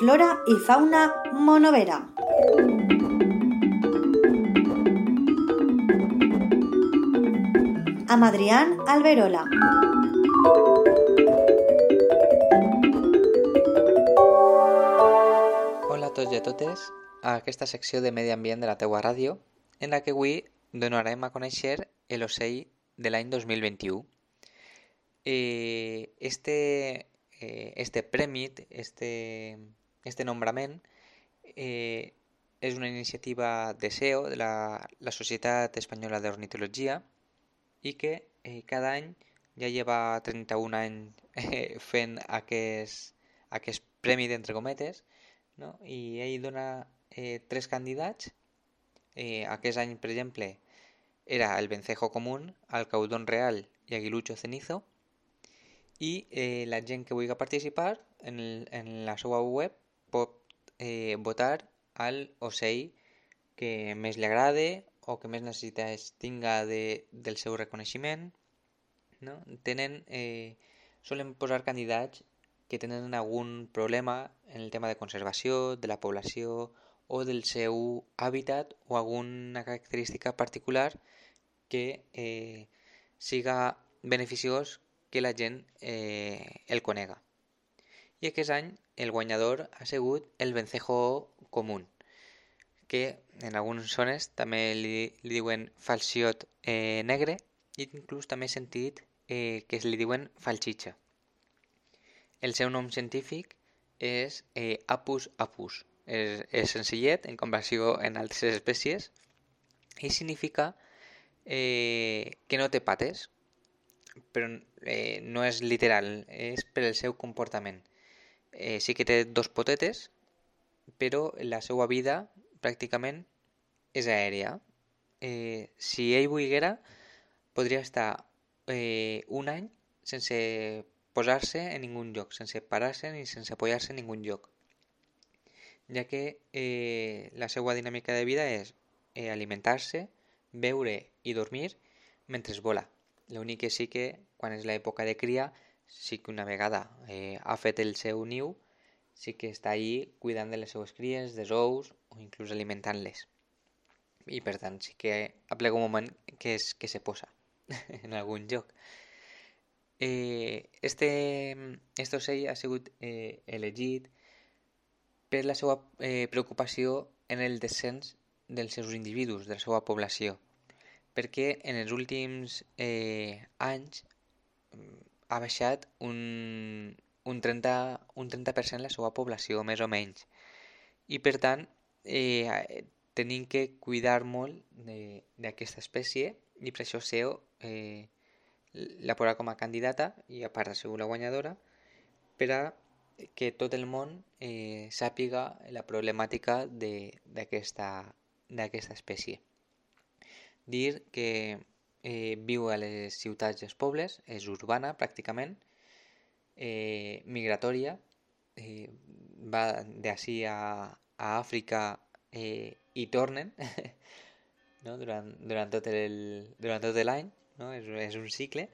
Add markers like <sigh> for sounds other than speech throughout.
Flora y fauna monovera. Amb Adrián Alberola. Hola a tots i a totes a aquesta secció de Medi Ambient de la teua ràdio en la que avui donarem a conèixer l'ocell de l'any 2021. Eh, este, eh, este prèmit, este, este nombrament, eh, és una iniciativa de SEO, de la, la Societat Espanyola d'Ornitologia, i que eh, cada any ja lleva 31 anys eh, fent aquest, aquest premi d'entre cometes, no? i ell dona eh, tres candidats. Eh, aquest any, per exemple, era el vencejo común, el caudón real i aguilucho cenizo, i eh, la gent que vulgui participar en, el, en la seva web pot eh, votar al ocell que més li agrade o que més necessitats tinga de, del seu reconeixement. No? Tenen, eh, solen posar candidats que tenen algun problema en el tema de conservació, de la població o del seu hàbitat o alguna característica particular que eh, siga beneficiós que la gent eh, el conega. I aquest any el guanyador ha sigut el vencejo comú, que en algunes zones també li, li diuen falciot eh, negre i inclús també he sentit eh, que es li diuen falxitxa. El seu nom científic és eh, Apus apus. És, és senzillet en comparació en altres espècies i significa eh, que no té pates, però eh, no és literal, és per el seu comportament. Eh, sí que té dos potetes, però la seva vida pràcticament és aèria. Eh, si ell volguera, podria estar eh, un any sense posar-se en ningú lloc, sense parar-se ni sense apoyar-se en ningú lloc, ja que eh, la seva dinàmica de vida és eh, alimentar-se, beure i dormir mentre vola. L'únic que sí que quan és l'època de cria, sí que una vegada eh, ha fet el seu niu, sí que està ahí cuidant de les seues cries, dels ous o inclús alimentant-les. I per tant sí que aplega un moment que, és, que se posa <laughs> en algun lloc. Eh, este, este ocell ha sigut eh, elegit per la seva eh, preocupació en el descens dels seus individus, de la seva població, perquè en els últims eh, anys ha baixat un, un 30%, un 30 la seva població, més o menys. I per tant, eh, tenim que cuidar molt d'aquesta espècie i per això SEO eh, la posarà com a candidata i a part ha sigut la guanyadora per a que tot el món eh, sàpiga la problemàtica d'aquesta espècie. Dir que eh, viu a les ciutats i els pobles, és urbana pràcticament, eh, migratòria, eh, va d'ací a, a Àfrica eh, i tornen <laughs> no? durant, durant tot l'any, no? és, és un cicle,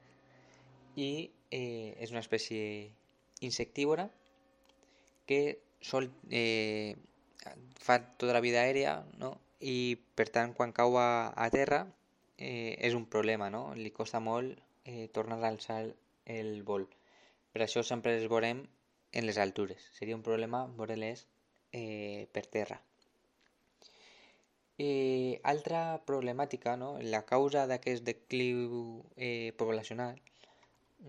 i eh, és una espècie insectívora que sol, eh, fa tota la vida aèria no? I per tant quan cau a, a terra eh, és un problema, no? li costa molt eh, tornar a alçar el vol. Per això sempre les veurem en les altures. Seria un problema veure-les eh, per terra. Eh, altra problemàtica, no? la causa d'aquest decliu eh, poblacional,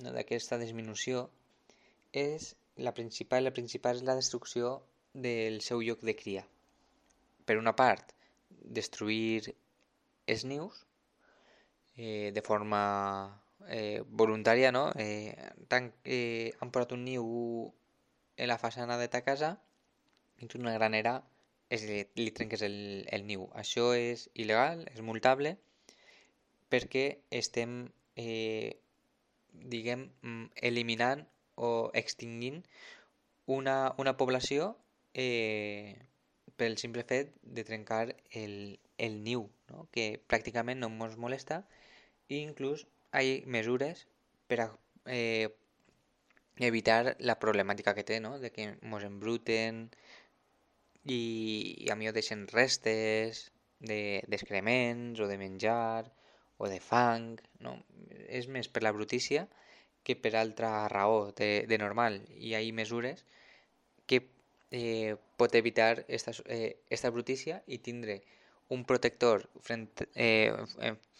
no? d'aquesta disminució, és la principal, la principal és la destrucció del seu lloc de cria. Per una part, destruir els nius eh, de forma eh, voluntària, no? Eh, tant, eh, han posat un niu en la façana de ta casa tu una granera és, li, li trenques el, el niu. Això és il·legal, és multable, perquè estem, eh, diguem, eliminant o extingint una, una població eh, pel simple fet de trencar el, el niu, no? que pràcticament no ens molesta i inclús hay mesures per a eh, evitar la problemàtica que té, no? De que mos embruten i, i a millor deixen restes d'excrements de, o de menjar o de fang, no? És més per la brutícia que per altra raó de, de normal. I hi ha mesures que eh, pot evitar esta, eh, esta brutícia i tindre un protector frente, eh,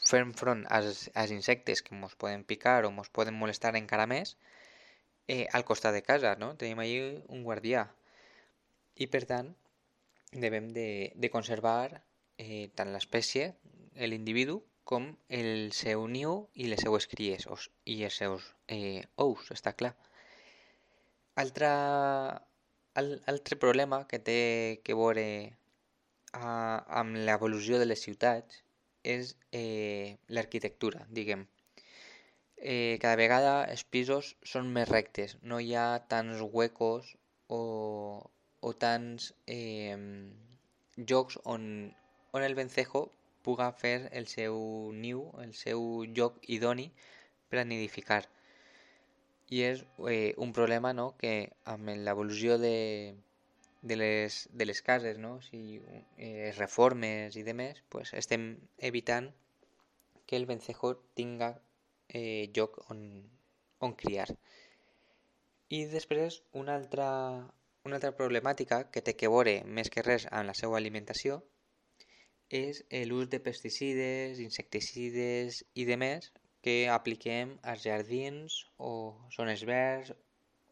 fent front als, als insectes que ens poden picar o ens poden molestar encara més eh, al costat de casa, no? Tenim allí un guardià. I per tant, devem de, de conservar eh, tant l'espècie, l'individu, com el seu niu i les seues cries os, i els seus eh, ous, està clar. Altra, al, altre problema que té que veure a, amb l'evolució de les ciutats és eh, l'arquitectura, diguem. Eh, cada vegada els pisos són més rectes, no hi ha tants huecos o, o tants eh, jocs on, on el vencejo puga fer el seu niu, el seu lloc idoni per a nidificar. I és eh, un problema no, que amb l'evolució de, de les, de les cases, no? si eh, reformes i demés, pues estem evitant que el vencejo tinga eh, lloc on, on criar. I després una altra, una altra problemàtica que té que veure més que res amb la seva alimentació és l'ús de pesticides, insecticides i demés que apliquem als jardins o zones verds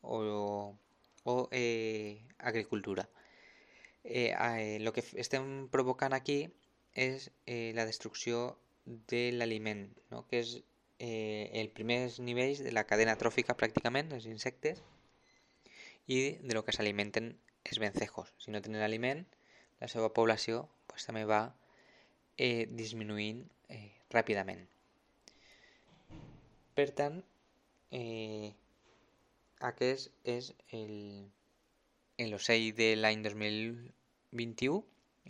o o eh, agricultura. Eh, eh, lo que estem provocant aquí és eh, la destrucció de l'aliment, no? que és eh, el primers nivells de la cadena tròfica pràcticament, els insectes, i de lo que s'alimenten els vencejos. Si no tenen aliment, la seva població pues, també va eh, disminuint eh, ràpidament. Per tant, eh, aquest és el l'ocell de l'any 2021,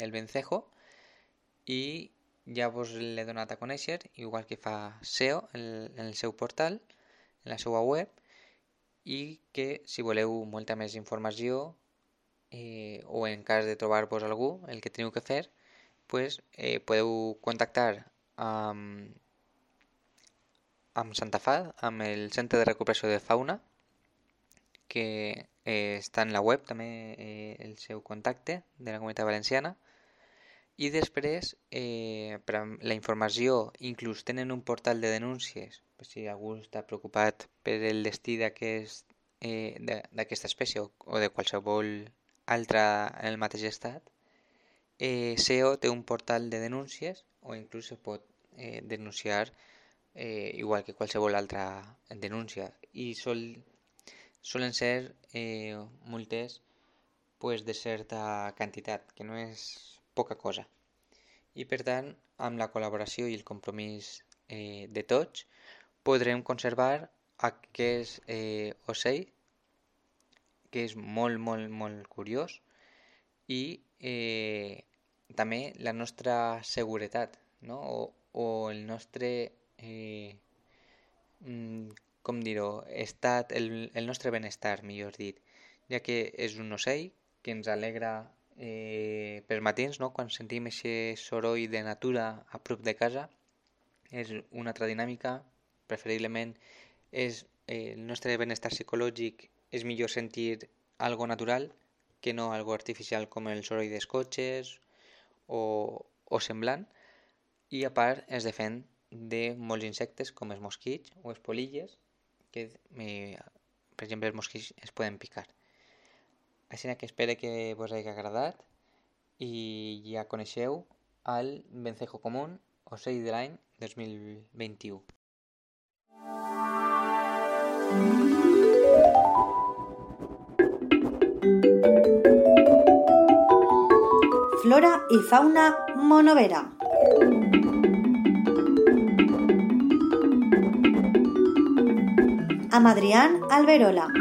el vencejo, i ja vos l'he donat a conèixer, igual que fa SEO en, el seu portal, en la seva web, i que si voleu molta més informació eh, o en cas de trobar-vos algú, el que teniu que fer, pues, eh, podeu contactar amb, amb Santa Fa, amb el Centre de Recuperació de Fauna, que eh, està en la web també eh, el seu contacte de la Comunitat Valenciana. I després eh, per la informació inclús tenen un portal de denúncies per si algú està preocupat per el destí d'aquesta eh, espècie o, o de qualsevol altra en el mateix estat eh, SEO té un portal de denúncies o inclús se pot eh, denunciar eh, igual que qualsevol altra denúncia i sol solen ser eh, multes pues, de certa quantitat, que no és poca cosa. I per tant, amb la col·laboració i el compromís eh, de tots, podrem conservar aquest eh, ocell, que és molt, molt, molt curiós, i eh, també la nostra seguretat, no? o, o el nostre eh, mm, com dir-ho, estat, el, el nostre benestar, millor dit, ja que és un ocell que ens alegra eh, per matins, no? quan sentim aquest soroll de natura a prop de casa, és una altra dinàmica, preferiblement és eh, el nostre benestar psicològic és millor sentir algo natural que no algo artificial com el soroll dels cotxes o, o semblant i a part es defèn de molts insectes com els mosquits o les polilles que, eh, per exemple, els mosquits es poden picar. Així que espero que vos hagi agradat i ja coneixeu el vencejo común ocell de l'any 2021. Flora i fauna monovera. Amadrián Alberola.